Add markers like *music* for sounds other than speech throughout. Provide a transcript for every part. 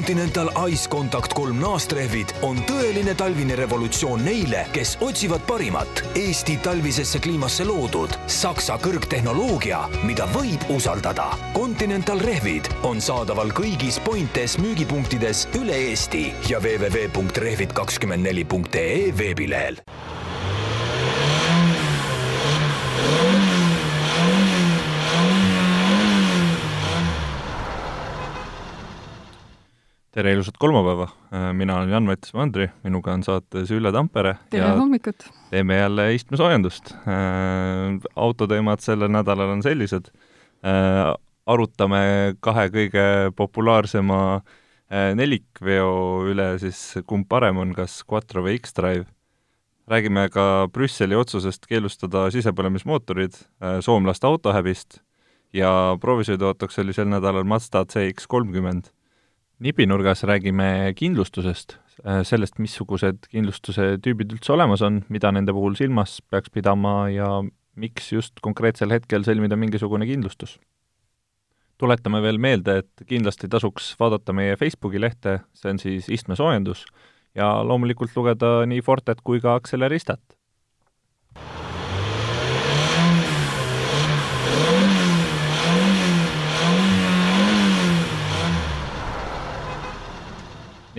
Continental Ice Contact kolm naastrehvid on tõeline talvine revolutsioon neile, kes otsivad parimat Eesti talvisesse kliimasse loodud Saksa kõrgtehnoloogia, mida võib usaldada. Continental rehvid on saadaval kõigis Pointes müügipunktides üle Eesti ja www.rehvid24.ee veebilehel tere ilusat kolmapäeva, mina olen Jan-Mats Mandri, minuga on saates Ülle Tampere. tere hommikut! teeme jälle istmesoojendust. autoteemad sellel nädalal on sellised, arutame kahe kõige populaarsema nelikveo üle siis, kumb parem on, kas Quattro või X-Drive. räägime ka Brüsseli otsusest keelustada sisepõlemismootorid, soomlaste autohäbist ja proovisõiduautoks oli sel nädalal Mazda CX kolmkümmend nipinurgas räägime kindlustusest, äh, sellest, missugused kindlustuse tüübid üldse olemas on, mida nende puhul silmas peaks pidama ja miks just konkreetsel hetkel sõlmida mingisugune kindlustus. tuletame veel meelde, et kindlasti tasuks vaadata meie Facebooki lehte, see on siis istmesoojendus, ja loomulikult lugeda nii Fortet kui ka Acceleristat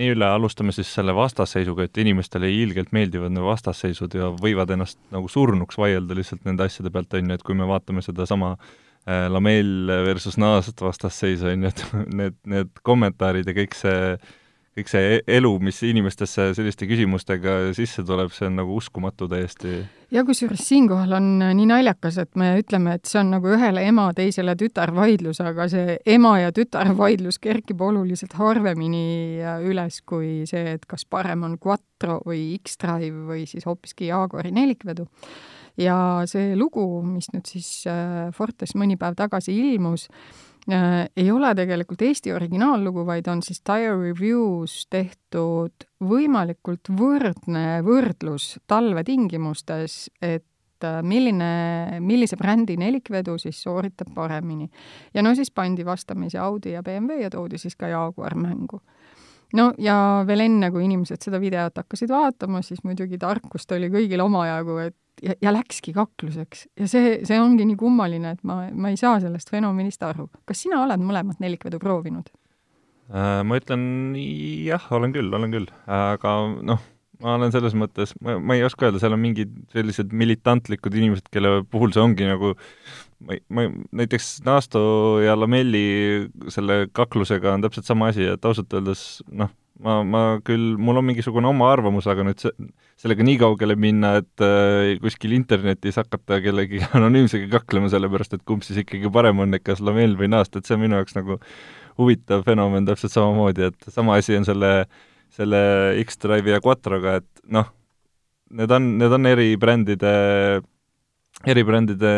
nii üle, alustame siis selle vastasseisuga, et inimestele ilgelt meeldivad need vastasseisud ja võivad ennast nagu surnuks vaielda lihtsalt nende asjade pealt, on ju, et kui me vaatame sedasama äh, lamell versus naast vastasseisu, on ju, et *laughs* need, need kommentaarid ja kõik see äh, kõik see elu, mis inimestesse selliste küsimustega sisse tuleb, see on nagu uskumatu täiesti. ja kusjuures siinkohal on äh, nii naljakas, et me ütleme, et see on nagu ühele ema, teisele tütar vaidlus, aga see ema ja tütar *laughs* vaidlus kerkib oluliselt harvemini äh, üles kui see, et kas parem on Quattro või X-Drive või siis hoopiski Jaguari nelikvedu ja see lugu, mis nüüd siis äh, Fortes mõni päev tagasi ilmus, ei ole tegelikult Eesti originaallugu, vaid on siis Tire Reviews tehtud võimalikult võrdne võrdlus talvetingimustes, et äh, milline, millise brändi nelikvedu siis sooritab paremini. ja no siis pandi vastamisi Audi ja BMW ja toodi siis ka Jaguar mängu no ja veel enne, kui inimesed seda videot hakkasid vaatama, siis muidugi tarkust oli kõigil omajagu, et ja, ja läkski kakluseks. ja see, see ongi nii kummaline, et ma, ma ei saa sellest fenomenist aru. kas sina oled mõlemat nelikvedu proovinud? Äh, ma ütlen jah, olen küll, olen küll, aga noh, ma olen selles mõttes, ma, ei oska öelda, seal on mingid sellised militantlikud inimesed, kelle puhul see ongi nagu ma, ma näiteks Naasto ja Lamelli selle kaklusega on täpselt sama asi, et ausalt öeldes noh, ma, ma küll, mul on mingisugune oma arvamus, aga nüüd see, sellega nii kaugele minna, et äh, kuskil internetis hakata kellegi *laughs* anonüümsega kaklema, sellepärast et kumb siis ikkagi parem on, et kas lamell või naast, et see on minu jaoks nagu huvitav fenomen täpselt samamoodi, et sama asi on selle, selle X-Drive'i ja Quattroga, et noh, need on, need on eri brändide eri brändide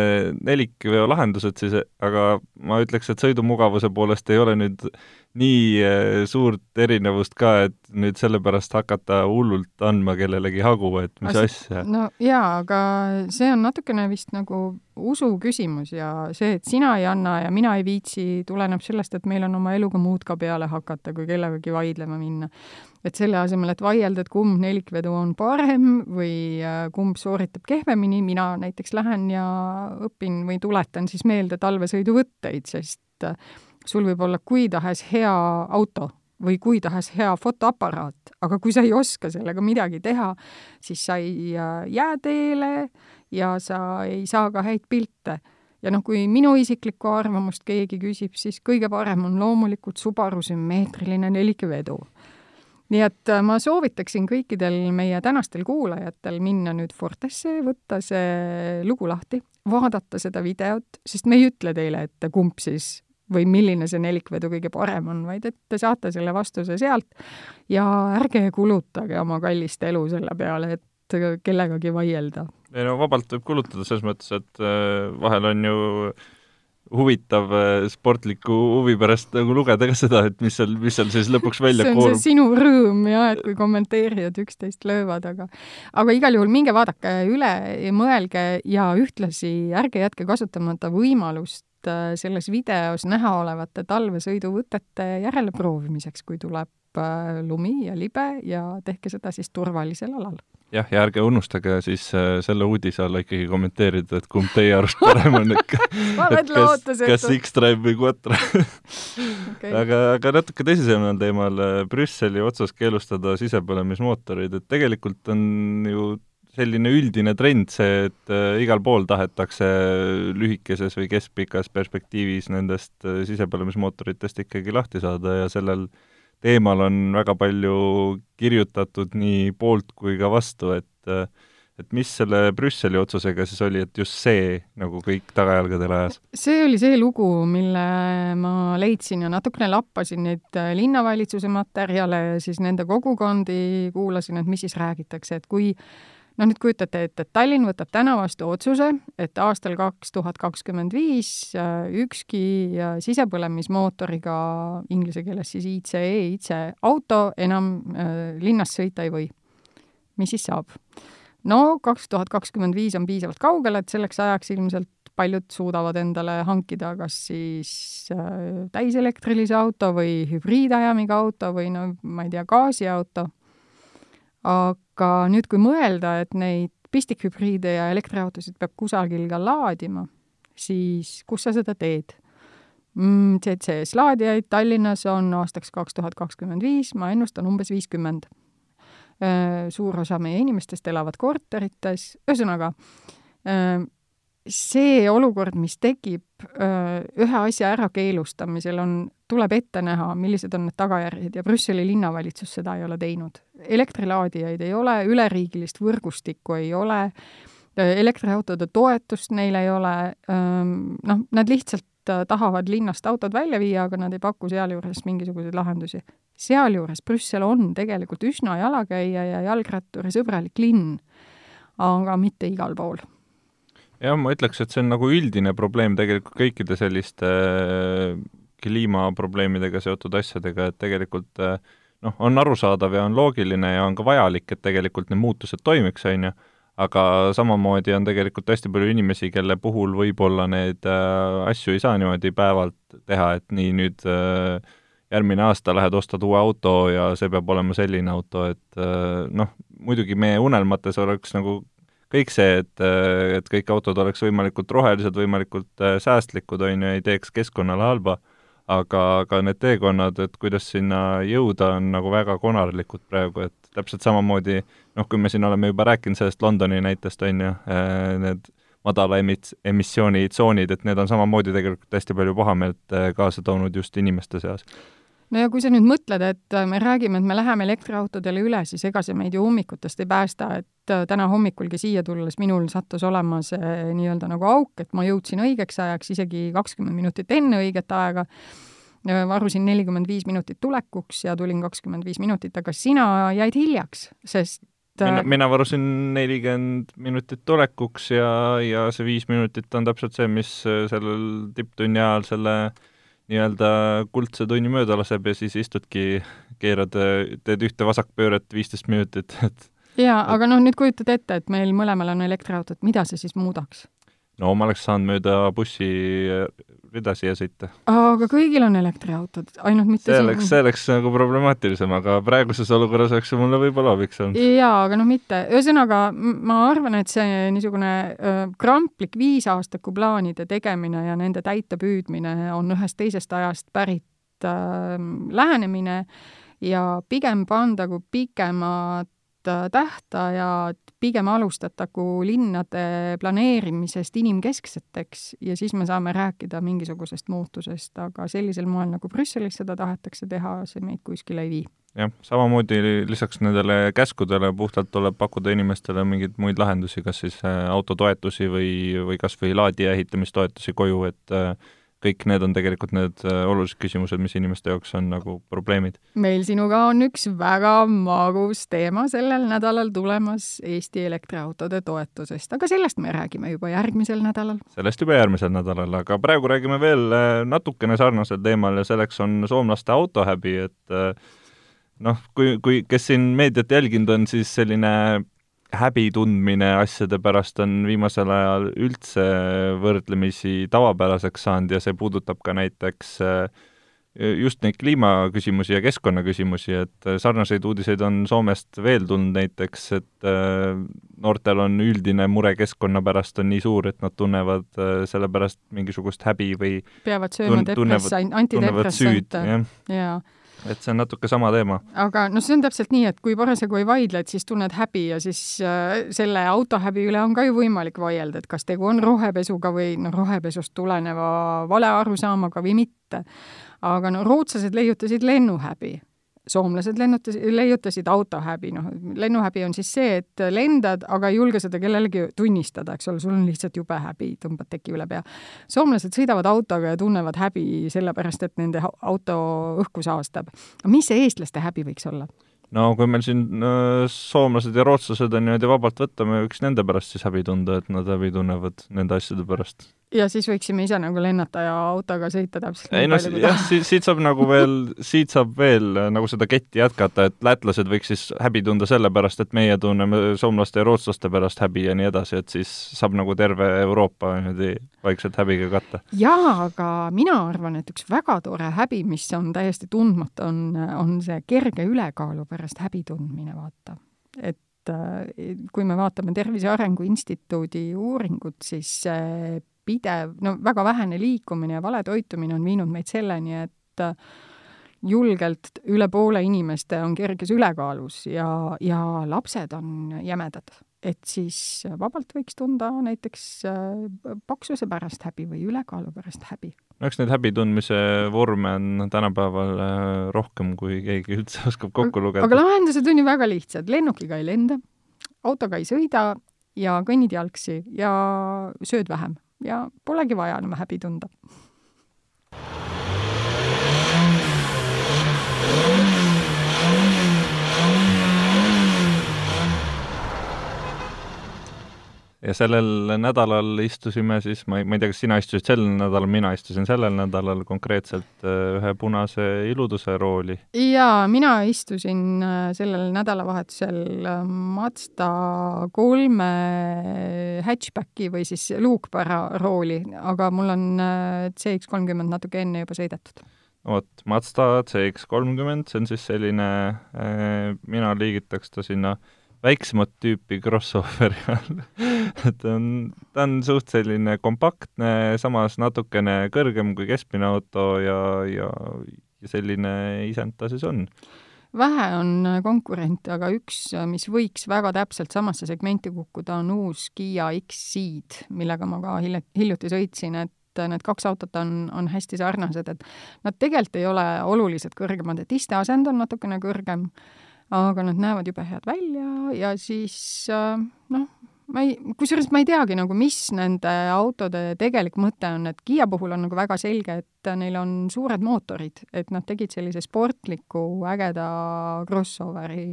nelikveo lahendused siis, aga ma ütleks, et sõidumugavuse poolest ei ole nüüd nii eh, suurt erinevust ka, et nüüd sellepärast hakata hullult andma kellelegi hagu, et mis As, asja. no jaa, aga see on natukene vist nagu usu küsimus ja see, et sina ei anna ja mina ei viitsi, tuleneb sellest, et meil on oma eluga muud ka peale hakata, kui kellegagi vaidlema minna. Et selle asemel, et vaielda, et kumb nelikvedu on parem või äh, kumb sooritab kehvemini, mina näiteks lähen ja õpin või tuletan siis meelde talvesõiduvõtteid, sest äh, sul võib olla kui tahes hea auto või kui tahes hea fotoaparaat, aga kui sa ei oska sellega midagi teha, siis sa ei äh, jää teele ja sa ei saa ka häid pilte. ja noh, kui minu isiklikku arvamust keegi küsib, siis kõige parem on loomulikult Subaru sümmeetriline nelikevedu. Nii et äh, ma soovitaksin kõikidel meie tänastel kuulajatel minna nüüd Fortesse, võtta see lugu lahti, vaadata seda videot, sest me ei ütle teile, et kumb siis või milline see nelikvedu kõige parem on, vaid et te saate selle vastuse sealt ja ärge kulutage oma kallist elu selle peale, et kellegagi vaielda. ei no vabalt võib kulutada selles mõttes, et äh, vahel on ju huvitav äh, sportliku huvi pärast nagu lugeda ka seda, et mis seal, mis seal siis lõpuks välja see on koorub. see sinu rõõm jah, et kui kommenteerijad üksteist löövad, aga aga igal juhul minge vaadake üle ja mõelge ja ühtlasi ärge jätke kasutamata võimalust äh, selles videos näha olevate talvesõiduvõtete järeleproovimiseks, kui tuleb äh, lumi ja libe ja tehke seda siis turvalisel alal. Jah, ja ärge unustage siis äh, selle uudise alla ikkagi kommenteerida, et kumb teie arust parem on, et *laughs* kas, kas X-Drive või Quattro okay. *laughs* aga, aga natuke tõsisemal teemal, Brüsseli otsus keelustada sisepõlemismootorid, et tegelikult on ju selline üldine trend see, et äh, igal pool tahetakse lühikeses või keskpikas perspektiivis nendest äh, sisepõlemismootoritest ikkagi lahti saada ja sellel teemal on väga palju kirjutatud nii poolt kui ka vastu, et et mis selle Brüsseli otsusega siis oli, et just see nagu kõik tagajalgadele ajas? see oli see lugu, mille ma leidsin ja natukene lappasin neid linnavalitsuse materjale ja siis nende kogukondi kuulasin, et mis siis räägitakse, et kui noh, nüüd kujutate ette, et Tallinn võtab täna vastu otsuse, et aastal kaks tuhat kakskümmend viis äh, ükski äh, sisepõlemismootoriga, inglise keeles siis ICE, ICE auto enam äh, linnas sõita ei või. mis siis saab? no kaks tuhat kakskümmend viis on piisavalt kaugel, et selleks ajaks ilmselt paljud suudavad endale hankida kas siis täiselektrilise auto või hübriidajamiga auto või no ma ei tea, gaasiauto aga nüüd, kui mõelda, et neid pistikhübriide ja elektriautosid peab kusagil ka laadima, siis kus sa seda teed mm,? CCS laadijaid Tallinnas on aastaks kaks tuhat kakskümmend viis, ma ennustan umbes viiskümmend. suur osa meie inimestest elavad korterites, ühesõnaga see olukord, mis tekib ühe asja ärakeelustamisel, on, tuleb ette näha, millised on need tagajärjed ja Brüsseli linnavalitsus seda ei ole teinud. elektrilaadijaid ei ole, üleriigilist võrgustikku ei ole, elektriautode toetust neil ei ole, noh, nad lihtsalt tahavad linnast autod välja viia, aga nad ei paku sealjuures mingisuguseid lahendusi. sealjuures Brüssel on tegelikult üsna jalakäija ja jalgratturi sõbralik linn, aga mitte igal pool jah, ma ütleks, et see on nagu üldine probleem tegelikult kõikide selliste äh, kliimaprobleemidega seotud asjadega, et tegelikult äh, noh, on arusaadav ja on loogiline ja on ka vajalik, et tegelikult need muutused toimiks, on ju, aga samamoodi on tegelikult hästi palju inimesi, kelle puhul võib-olla neid äh, asju ei saa niimoodi päevalt teha, et nii nüüd järgmine aasta lähed, ostad uue auto ja see peab olema selline auto, et noh, muidugi meie unelmates oleks nagu kõik see, et, et kõik autod oleks võimalikult rohelised, võimalikult äh, säästlikud, on ju, ei teeks keskkonnale halba, aga, aga need teekonnad, et kuidas sinna jõuda, on nagu väga konarlikud praegu, et täpselt samamoodi noh, kui me siin oleme juba rääkinud sellest Londoni näitest, on ju, äh, need madala emis-, emissioonitsoonid, et need on samamoodi tegelikult hästi palju pahameelt äh, kaasa toonud just inimeste seas no ja kui sa nüüd mõtled, et äh, me räägime, et me läheme elektriautodele üle, siis ega see meid ju ummikutest ei päästa, et äh, täna hommikulgi siia tulles minul sattus olema see nii-öelda nagu auk, et ma jõudsin õigeks ajaks, isegi kakskümmend minutit enne õiget aega, varusin nelikümmend viis minutit tulekuks ja tulin kakskümmend viis minutit, aga sina jäid hiljaks, sest mina, äh, mina varusin nelikümmend minutit tulekuks ja, ja see viis minutit on täpselt see, mis sellel tipptunni ajal selle äh, nii-öelda kuldse tunni mööda laseb ja siis istudki, keerad, teed ühte vasakpööret viisteist minutit, *laughs* et jaa, aga noh, nüüd kujutad ette, et meil mõlemal on elektriautod, mida see siis muudaks? no ma oleks saanud mööda bussi rida siia sõita. aga kõigil on elektriautod, ainult mitte see oleks, see oleks nagu problemaatilisem, aga praeguses olukorras oleks see mulle võib-olla abiks olnud. jaa, aga noh, mitte. ühesõnaga, ma arvan, et see niisugune äh, kramplik viisaastaku plaanide tegemine ja nende täitepüüdmine on ühest teisest ajast pärit äh, lähenemine ja pigem pandagu pikemad Äh, tähtajad pigem alustatagu linnade planeerimisest inimkeskseteks ja siis me saame rääkida mingisugusest muutusest, aga sellisel moel, nagu Brüsselis seda tahetakse teha, see meid kuskile ei vii. jah, samamoodi lisaks nendele käskudele puhtalt tuleb pakkuda inimestele mingeid muid lahendusi, kas siis äh, autotoetusi või, või kas või laadija ehitamistoetusi koju, et äh, kõik need on tegelikult need äh, olulised küsimused, mis inimeste jaoks on nagu probleemid. meil sinuga on üks väga magus teema sellel nädalal tulemas Eesti elektriautode toetusest, aga sellest me räägime juba järgmisel nädalal. sellest juba järgmisel nädalal, aga praegu räägime veel äh, natukene sarnasel teemal ja selleks on soomlaste autohäbi, et äh, noh, kui, kui, kes siin meediat jälginud on, siis selline häbi tundmine asjade pärast on viimasel ajal üldse võrdlemisi tavapäraseks saanud ja see puudutab ka näiteks äh, just neid kliimaküsimusi ja keskkonnaküsimusi, et sarnaseid uudiseid on Soomest veel tulnud näiteks, et äh, noortel on üldine mure keskkonna pärast on nii suur, et nad tunnevad äh, selle pärast mingisugust häbi või peavad sööma depressa-, antidepressante. jah ja et see on natuke sama teema. aga noh, see on täpselt nii, et kui parasjagu ei vaidle, et siis tunned häbi ja siis äh, selle autohäbi üle on ka ju võimalik vaielda, et kas tegu on rohepesuga või noh, rohepesust tuleneva valearusaamaga või mitte. aga no rootslased leiutasid lennuhäbi soomlased lennutas, leiutasid autohäbi, noh, lennuhäbi on siis see, et lendad, aga ei julge seda kellelegi tunnistada, eks ole, sul on lihtsalt jube häbi, tõmbad teki üle pea. soomlased sõidavad autoga ja tunnevad häbi sellepärast, et nende auto õhku saastab. mis see eestlaste häbi võiks olla? no kui meil siin soomlased ja rootslased on niimoodi vabalt võtta, me võiks nende pärast siis häbi tunda, et nad häbi tunnevad nende asjade pärast ja siis võiksime ise nagu lennata ja autoga sõita täpselt ei no jah, siit, siit saab nagu veel, *laughs* siit saab veel äh, nagu seda ketti jätkata, et lätlased võiks siis häbi tunda selle pärast, et meie tunneme soomlaste ja rootslaste pärast häbi ja nii edasi, et siis saab nagu terve Euroopa niimoodi vaikselt häbiga katta. jaa, aga mina arvan, et üks väga tore häbi, mis on täiesti tundmatu, on, on see kerge ülekaalu pärast häbi tundmine, vaata. et äh, kui me vaatame Tervise Arengu Instituudi uuringut, siis pidev, no väga vähene liikumine ja vale toitumine on viinud meid selleni, et äh, julgelt üle poole inimeste on kerges ülekaalus ja, ja lapsed on jämedad. et siis vabalt võiks tunda näiteks äh, paksuse pärast häbi või ülekaalu pärast häbi. no eks neid häbi tundmise vorme on tänapäeval äh, rohkem, kui keegi üldse oskab kokku lugeda. aga lahendused on ju väga lihtsad, lennukiga ei lenda, autoga ei sõida ja kõnnid jalgsi ja sööd vähem ja polegi vaja enam häbi tunda ja sellel nädalal istusime siis, ma ei, ma ei tea, kas sina istusid sel nädalal, mina istusin sellel nädalal konkreetselt äh, ühe punase iluduse rooli. jaa, mina istusin äh, sellel nädalavahetusel äh, Mazda kolme hatchbacki või siis luukpära rooli, aga mul on CX kolmkümmend natuke enne juba sõidetud vot, Mazda CX kolmkümmend, see on siis selline, mina liigitaks ta sinna äh, väiksemat tüüpi crossoveri *laughs* all et on, ta on suht selline kompaktne, samas natukene kõrgem kui keskmine auto ja, ja, ja selline isend ta siis on. Vähe on konkurente, aga üks, mis võiks väga täpselt samasse segmenti kukkuda, on uus Kiia X-Ceed, millega ma ka hilja, hiljuti sõitsin, et need kaks autot on, on hästi sarnased, et nad tegelikult ei ole oluliselt kõrgemad, et isteasend on natukene kõrgem aga nad näevad jube head välja ja siis äh, noh, ma ei, kusjuures ma ei teagi nagu, mis nende autode tegelik mõte on, et Kiia puhul on nagu väga selge, et neil on suured mootorid, et nad tegid sellise sportliku ägeda crossoveri.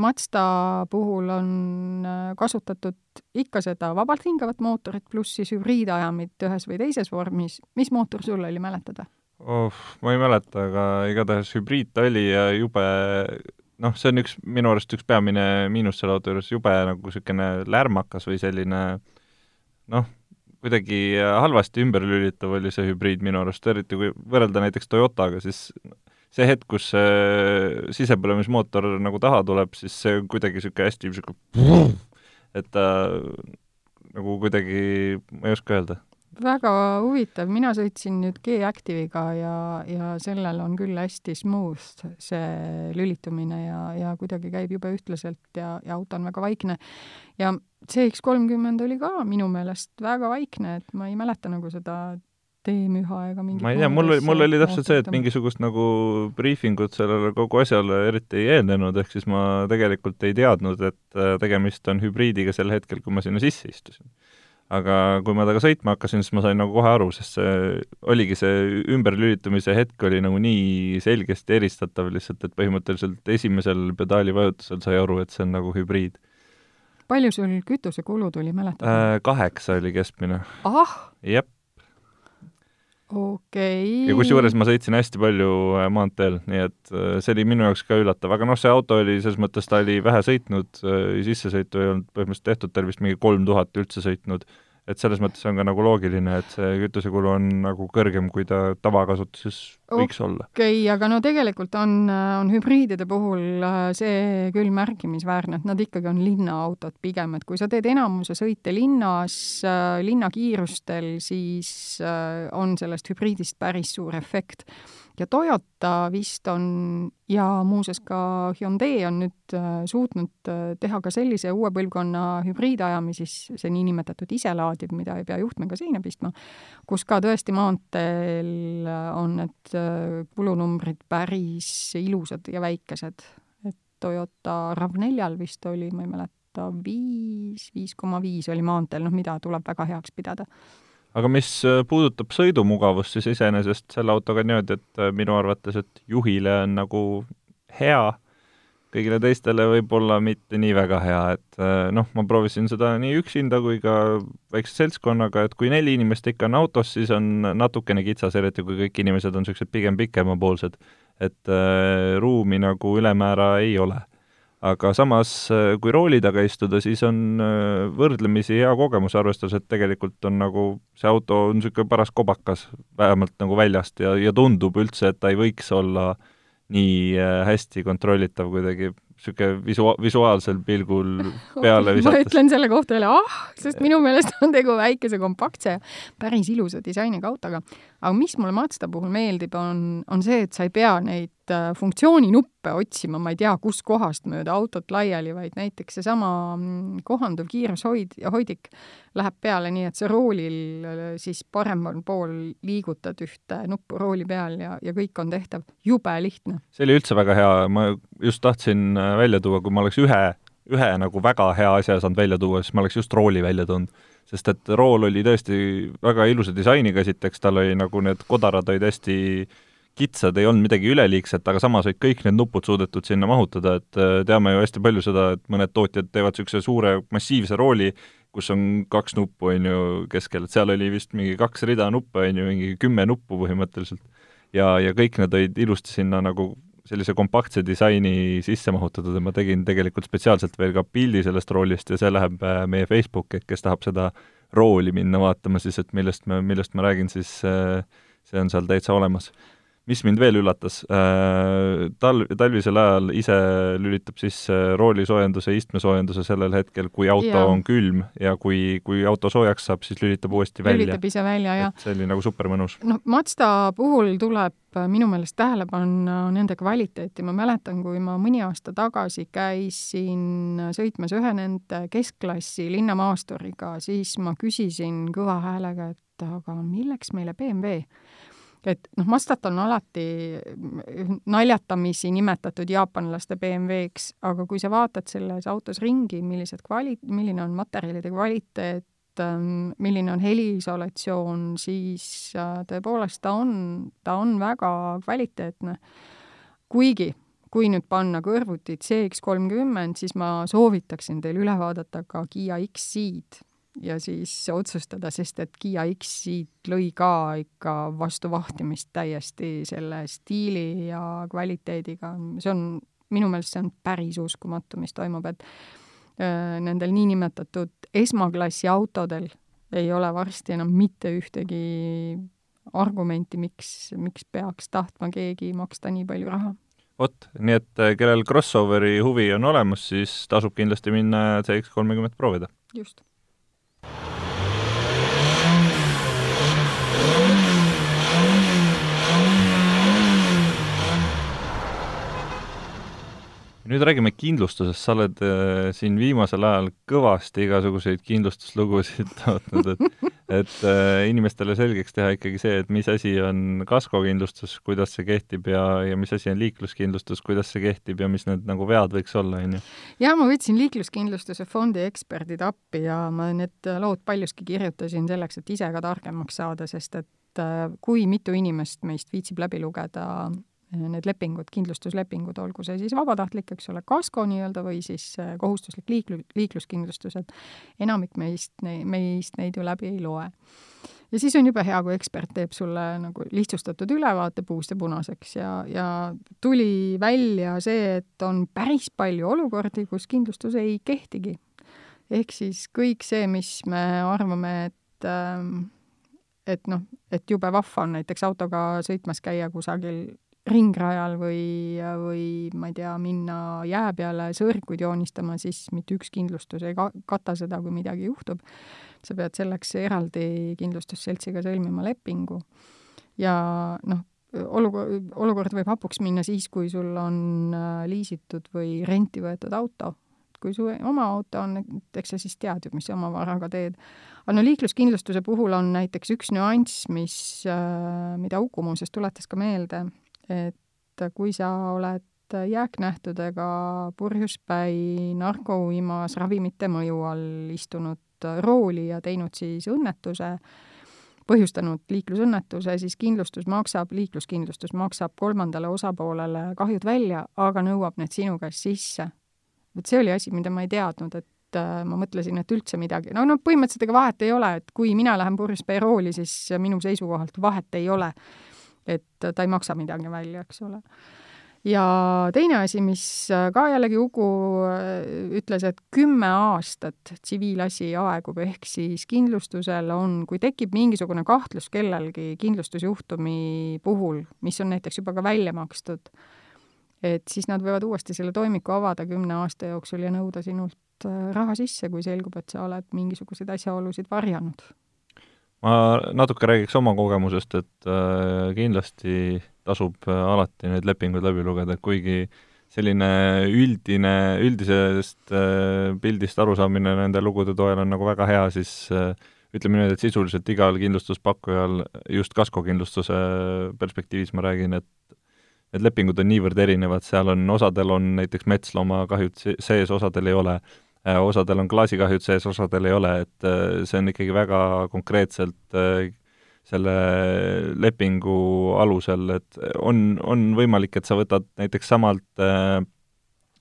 Mazda puhul on äh, kasutatud ikka seda vabalt hingavat mootorit, pluss siis hübriidajamit ühes või teises vormis. mis mootor sul oli, mäletad või? oh, ma ei mäleta, aga igatahes hübriid ta oli ja jube noh, see on üks, minu arust üks peamine miinus selle auto juures, jube nagu niisugune lärmakas või selline noh, kuidagi halvasti ümberlülitav oli see hübriid minu arust, eriti kui võrrelda näiteks Toyotaga, siis see hetk, kus see sisepõlemismootor nagu taha tuleb, siis see on kuidagi niisugune hästi niisugune et ta nagu kuidagi, ma ei oska öelda väga huvitav, mina sõitsin nüüd G-Active'iga ja, ja sellel on küll hästi smooth see lülitumine ja, ja kuidagi käib jube ühtlaselt ja, ja auto on väga vaikne. ja CX kolmkümmend oli ka minu meelest väga vaikne, et ma ei mäleta nagu seda teemüha ega mingit ma ei tea, mul oli, mul oli täpselt see, et mingisugust nagu briifingut sellele kogu asjale eriti ei eelnenud, ehk siis ma tegelikult ei teadnud, et äh, tegemist on hübriidiga sel hetkel, kui ma sinna sisse istusin aga kui ma temaga sõitma hakkasin, siis ma sain nagu kohe aru, sest see oligi see ümberlülitamise hetk oli nagu nii selgesti eristatav lihtsalt, et põhimõtteliselt esimesel pedaali vajutusel sai aru, et see on nagu hübriid. palju sul kütusekulu tuli, mäletad äh,? Kaheksa oli keskmine. ahah! jep. Okay.. ja kusjuures ma sõitsin hästi palju äh, maanteel, nii et äh, see oli minu jaoks ka üllatav, aga noh, see auto oli selles mõttes, ta oli vähe sõitnud, sissesõitu ei olnud põhimõtteliselt tehtud, ta oli vist mingi kolm tuhat üldse sõitnud. Et selles mõttes on ka nagu loogiline, et see kütusekulu on nagu kõrgem, kui ta tavakasutuses võiks okay, olla. okei, aga no tegelikult on, on hübriidide puhul äh, see küll märkimisväärne, et nad ikkagi on linnaautod pigem, et kui sa teed enamuse sõite linnas, äh, linnakiirustel, siis äh, on sellest hübriidist päris suur efekt ja Toyota vist on ja muuseas ka Hyundai on nüüd suutnud teha ka sellise uue põlvkonna hübriidajami, siis see niinimetatud iselaadiv, mida ei pea juhtmega seina pistma, kus ka tõesti maanteel on need kulunumbrid päris ilusad ja väikesed. et Toyota RAV4-l vist oli, ma ei mäleta, viis, viis koma viis oli maanteel, noh, mida tuleb väga heaks pidada aga mis äh, puudutab sõidumugavust, siis iseenesest selle autoga on niimoodi, et äh, minu arvates, et juhile on nagu hea, kõigile teistele võib-olla mitte nii väga hea, et äh, noh, ma proovisin seda nii üksinda kui ka väikse seltskonnaga, et kui neli inimest ikka on autos, siis on natukene kitsas, eriti kui kõik inimesed on niisugused pigem pikemapoolsed. et äh, ruumi nagu ülemäära ei ole aga samas, äh, kui rooli taga istuda, siis on äh, võrdlemisi hea kogemus, arvestades, et tegelikult on nagu, see auto on niisugune paras kobakas, vähemalt nagu väljast, ja, ja tundub üldse, et ta ei võiks olla nii äh, hästi kontrollitav kuidagi niisugune visu-, visuaalsel pilgul *laughs* peale visates. ma ütlen selle kohta jälle ah, sest minu meelest on tegu väikese, kompaktse, päris ilusa disainiga autoga. Aga mis mulle Mazda puhul meeldib, on, on see, et sa ei pea neid äh, funktsiooninuppe otsima, ma ei tea, kuskohast mööda autot laiali, vaid näiteks seesama mm, kohanduv kiirushoid, hoidik läheb peale nii, et sa roolil äh, siis paremal pool liigutad ühte nuppu rooli peal ja, ja kõik on tehtav. jube lihtne. see oli üldse väga hea, ma just tahtsin äh, välja tuua, kui ma oleks ühe, ühe nagu väga hea asja saanud välja tuua, siis ma oleks just rooli välja toonud. Sest et rool oli tõesti väga ilusa disainiga, esiteks tal oli nagu need kodarad olid hästi kitsad, ei olnud midagi üleliigset, aga samas olid kõik need nupud suudetud sinna mahutada, et äh, teame ju hästi palju seda, et mõned tootjad teevad niisuguse suure massiivse rooli, kus on kaks nuppu, on ju, keskel, et seal oli vist mingi kaks rida nuppe, on ju, mingi kümme nuppu põhimõtteliselt. ja, ja kõik need olid ilusti sinna nagu sellise kompaktse disaini sisse mahutatud ja ma tegin tegelikult spetsiaalselt veel ka pildi sellest roolist ja see läheb äh, meie Facebooki, et kes tahab seda rooli minna vaatama siis, et millest me, millest ma räägin, siis äh, see on seal täitsa olemas mis mind veel üllatas, äh, talv, talvisel ajal ise lülitab sisse roolisoojenduse, istmesoojenduse sellel hetkel, kui auto ja. on külm ja kui, kui auto soojaks saab, siis lülitab uuesti välja. lülitab ise välja, jah. see oli nagu super mõnus. noh, Mazda puhul tuleb minu meelest tähele panna nende kvaliteeti, ma mäletan, kui ma mõni aasta tagasi käisin sõitmas ühe nende keskklassi linnamaasturiga, siis ma küsisin kõva häälega, et aga milleks meile BMW et noh, Mazdat on alati naljatamisi nimetatud jaapanlaste BMW-ks, aga kui sa vaatad selles autos ringi, millised kvali-, milline on materjalide kvaliteet, ähm, milline on heliisolatsioon, siis äh, tõepoolest ta on, ta on väga kvaliteetne. kuigi, kui nüüd panna kõrvuti CX kolmkümmend, siis ma soovitaksin teil üle vaadata ka Kiia X-Ceed ja siis otsustada, sest et Kiia X-id lõi ka ikka vastu vahtimist täiesti selle stiili ja kvaliteediga, see on, minu meelest see on päris uskumatu, mis toimub, et äh, nendel niinimetatud esmaklassi autodel ei ole varsti enam mitte ühtegi argumenti, miks, miks peaks tahtma keegi maksta nii palju raha. Vot, nii et äh, kellel crossoveri huvi on olemas, siis tasub kindlasti minna CX kolmekümmet proovida. just nüüd räägime kindlustusest, sa oled äh, siin viimasel ajal kõvasti igasuguseid kindlustuslugusid *laughs* tootnud, et et äh, inimestele selgeks teha ikkagi see, et mis asi on kaskokindlustus, kuidas see kehtib ja, ja mis asi on liikluskindlustus, kuidas see kehtib ja mis need nagu vead võiks olla, on ju? jaa, ma võtsin liikluskindlustuse fondi eksperdid appi ja ma need lood paljuski kirjutasin selleks, et ise ka targemaks saada, sest et äh, kui mitu inimest meist viitsib läbi lugeda need lepingud, kindlustuslepingud, olgu see siis vabatahtlik, eks ole, kasko nii-öelda, või siis äh, kohustuslik liiklu-, liikluskindlustus, et enamik meist, meist neid ju läbi ei loe. ja siis on jube hea, kui ekspert teeb sulle nagu lihtsustatud ülevaate puust ja punaseks ja, ja tuli välja see, et on päris palju olukordi, kus kindlustus ei kehtigi. ehk siis kõik see, mis me arvame, et ähm, et noh, et jube vahva on näiteks autoga sõitmas käia kusagil ringrajal või, või ma ei tea, minna jää peale sõõrikuid joonistama, siis mitte üks kindlustus ei ka-, kata seda, kui midagi juhtub. sa pead selleks eraldi kindlustusseltsiga sõlmima lepingu. ja noh, olukord, olukord võib hapuks minna siis, kui sul on äh, liisitud või renti võetud auto. kui su oma auto on, eks sa siis tead ju, mis sa oma varaga teed. aga no liikluskindlustuse puhul on näiteks üks nüanss, mis, äh, mida Uku muuseas tuletas ka meelde et kui sa oled jääknähtudega purjuspäi narkouimas ravimite mõju all istunud rooli ja teinud siis õnnetuse, põhjustanud liiklusõnnetuse, siis kindlustus maksab, liikluskindlustus maksab kolmandale osapoolele kahjud välja, aga nõuab need sinu käest sisse. vot see oli asi, mida ma ei teadnud, et äh, ma mõtlesin, et üldse midagi, no no põhimõtteliselt ega vahet ei ole, et kui mina lähen purjuspäi rooli, siis minu seisukohalt vahet ei ole et ta ei maksa midagi välja, eks ole. ja teine asi, mis ka jällegi Ugu äh, ütles, et kümme aastat tsiviilasi aegub, ehk siis kindlustusel on, kui tekib mingisugune kahtlus kellelgi kindlustusjuhtumi puhul, mis on näiteks juba ka välja makstud, et siis nad võivad uuesti selle toimiku avada kümne aasta jooksul ja nõuda sinult äh, raha sisse, kui selgub, et sa oled mingisuguseid asjaolusid varjanud ma natuke räägiks oma kogemusest, et äh, kindlasti tasub äh, alati neid lepinguid läbi lugeda, kuigi selline üldine, üldisest äh, pildist arusaamine nende lugude toel on nagu väga hea, siis ütleme niimoodi, et sisuliselt igal kindlustuspakkujal, just kaskokindlustuse perspektiivis ma räägin, et need lepingud on niivõrd erinevad, seal on, osadel on näiteks metsloomakahjud sees, osadel ei ole osadel on klaasikahjud sees, osadel ei ole, et äh, see on ikkagi väga konkreetselt äh, selle lepingu alusel, et on, on võimalik, et sa võtad näiteks samalt,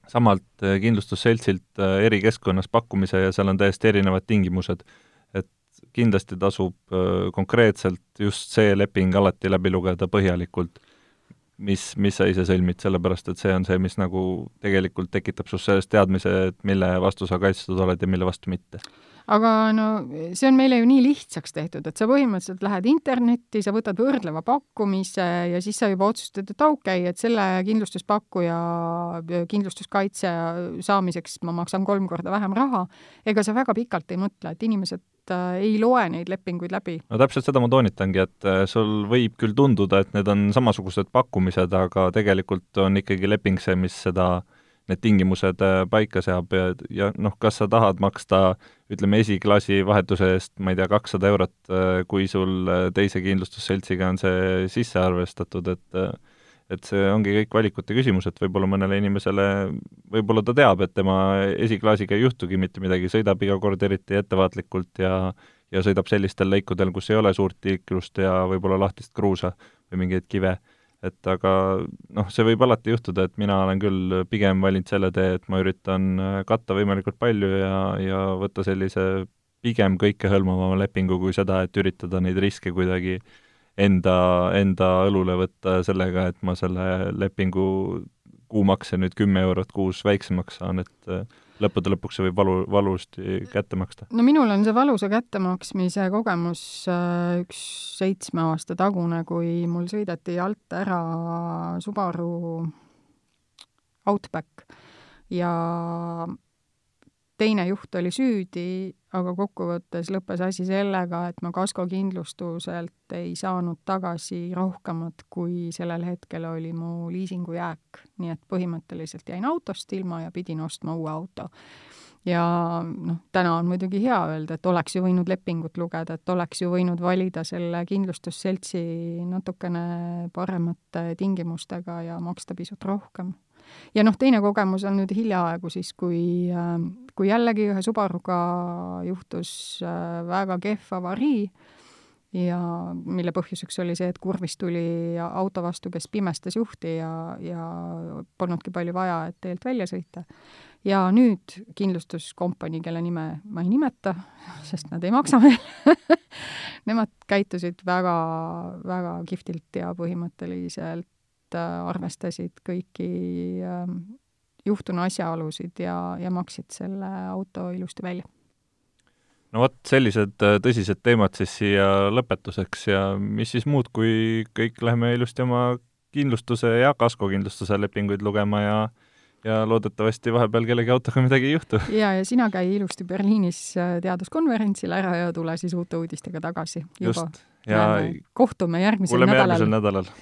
samalt kindlustusseltsilt eri keskkonnas pakkumise ja seal on täiesti erinevad tingimused. et kindlasti tasub konkreetselt just see leping alati läbi lugeda põhjalikult mis, mis sa ise sõlmid, sellepärast et see on see, mis nagu tegelikult tekitab sinust sellest teadmise, et mille vastu sa kaitstud oled ja mille vastu mitte. aga no see on meile ju nii lihtsaks tehtud, et sa põhimõtteliselt lähed internetti, sa võtad võrdleva pakkumise ja siis sa juba otsustad, et okei okay,, et selle kindlustuspakkuja kindlustuskaitse saamiseks ma maksan kolm korda vähem raha. ega sa väga pikalt ei mõtle, et inimesed äh, ei loe neid lepinguid läbi. no täpselt seda ma toonitangi, et äh, sul võib küll tunduda, et need on samasugused pakkumised, aga tegelikult on ikkagi leping see, mis seda, need tingimused äh, paika seab ja, ja noh, kas sa tahad maksta ütleme, esiklassi vahetuse eest, ma ei tea, kakssada eurot, kui sul teise kindlustusseltsiga on see sisse arvestatud, et et see ongi kõik valikute küsimus, et võib-olla mõnele inimesele, võib-olla ta teab, et tema esiklaasiga ei juhtugi mitte midagi, sõidab iga kord eriti ettevaatlikult ja ja sõidab sellistel lõikudel, kus ei ole suurt liiklust ja võib-olla lahtist kruusa või mingeid kive. et aga noh, see võib alati juhtuda, et mina olen küll pigem valinud selle tee, et ma üritan katta võimalikult palju ja, ja võtta sellise pigem kõikehõlmavama lepingu kui seda, et üritada neid riske kuidagi äh, enda, enda õlule võtta sellega, et ma selle lepingu kuumakse nüüd kümme eurot kuus väiksemaks saan, et äh, lõppude lõpuks see võib valu, valusti kätte maksta. no minul on see valusa kättemaksmise kogemus äh, üks seitsme aasta tagune, kui mul sõideti alt ära Subaru Outback ja teine juht oli süüdi, aga kokkuvõttes lõppes asi sellega, et ma kaskokindlustuselt ei saanud tagasi rohkemat, kui sellel hetkel oli mu liisingujääk. nii et põhimõtteliselt jäin autost ilma ja pidin ostma uue auto. ja noh, täna on muidugi hea öelda, et oleks ju võinud lepingut lugeda, et oleks ju võinud valida selle kindlustusseltsi natukene paremate tingimustega ja maksta pisut rohkem ja noh, teine kogemus on nüüd hiljaaegu siis, kui, äh, kui jällegi ühe Subaruga juhtus äh, väga kehv avarii ja mille põhjuseks oli see, et kurvis tuli auto vastu, kes pimestas juhti ja, ja polnudki palju vaja, et teelt välja sõita. ja nüüd kindlustuskompanii, kelle nime ma ei nimeta, sest nad ei maksa meil *laughs* nemad käitusid väga, väga kihvtilt ja põhimõtteliselt arvestasid kõiki äh, juhtunu asjaolusid ja, ja maksid selle auto ilusti välja no vot, sellised äh, tõsised teemad siis siia lõpetuseks ja mis siis muud, kui kõik läheme ilusti oma kindlustuse ja kaskokindlustuse lepinguid lugema ja ja loodetavasti vahepeal kellegi autoga midagi ei juhtu. ja, ja sina käi ilusti Berliinis äh, teaduskonverentsil ära ja tule siis uute uudistega tagasi. just. ja kohtume järgmisel nädalal. järgmisel nädalal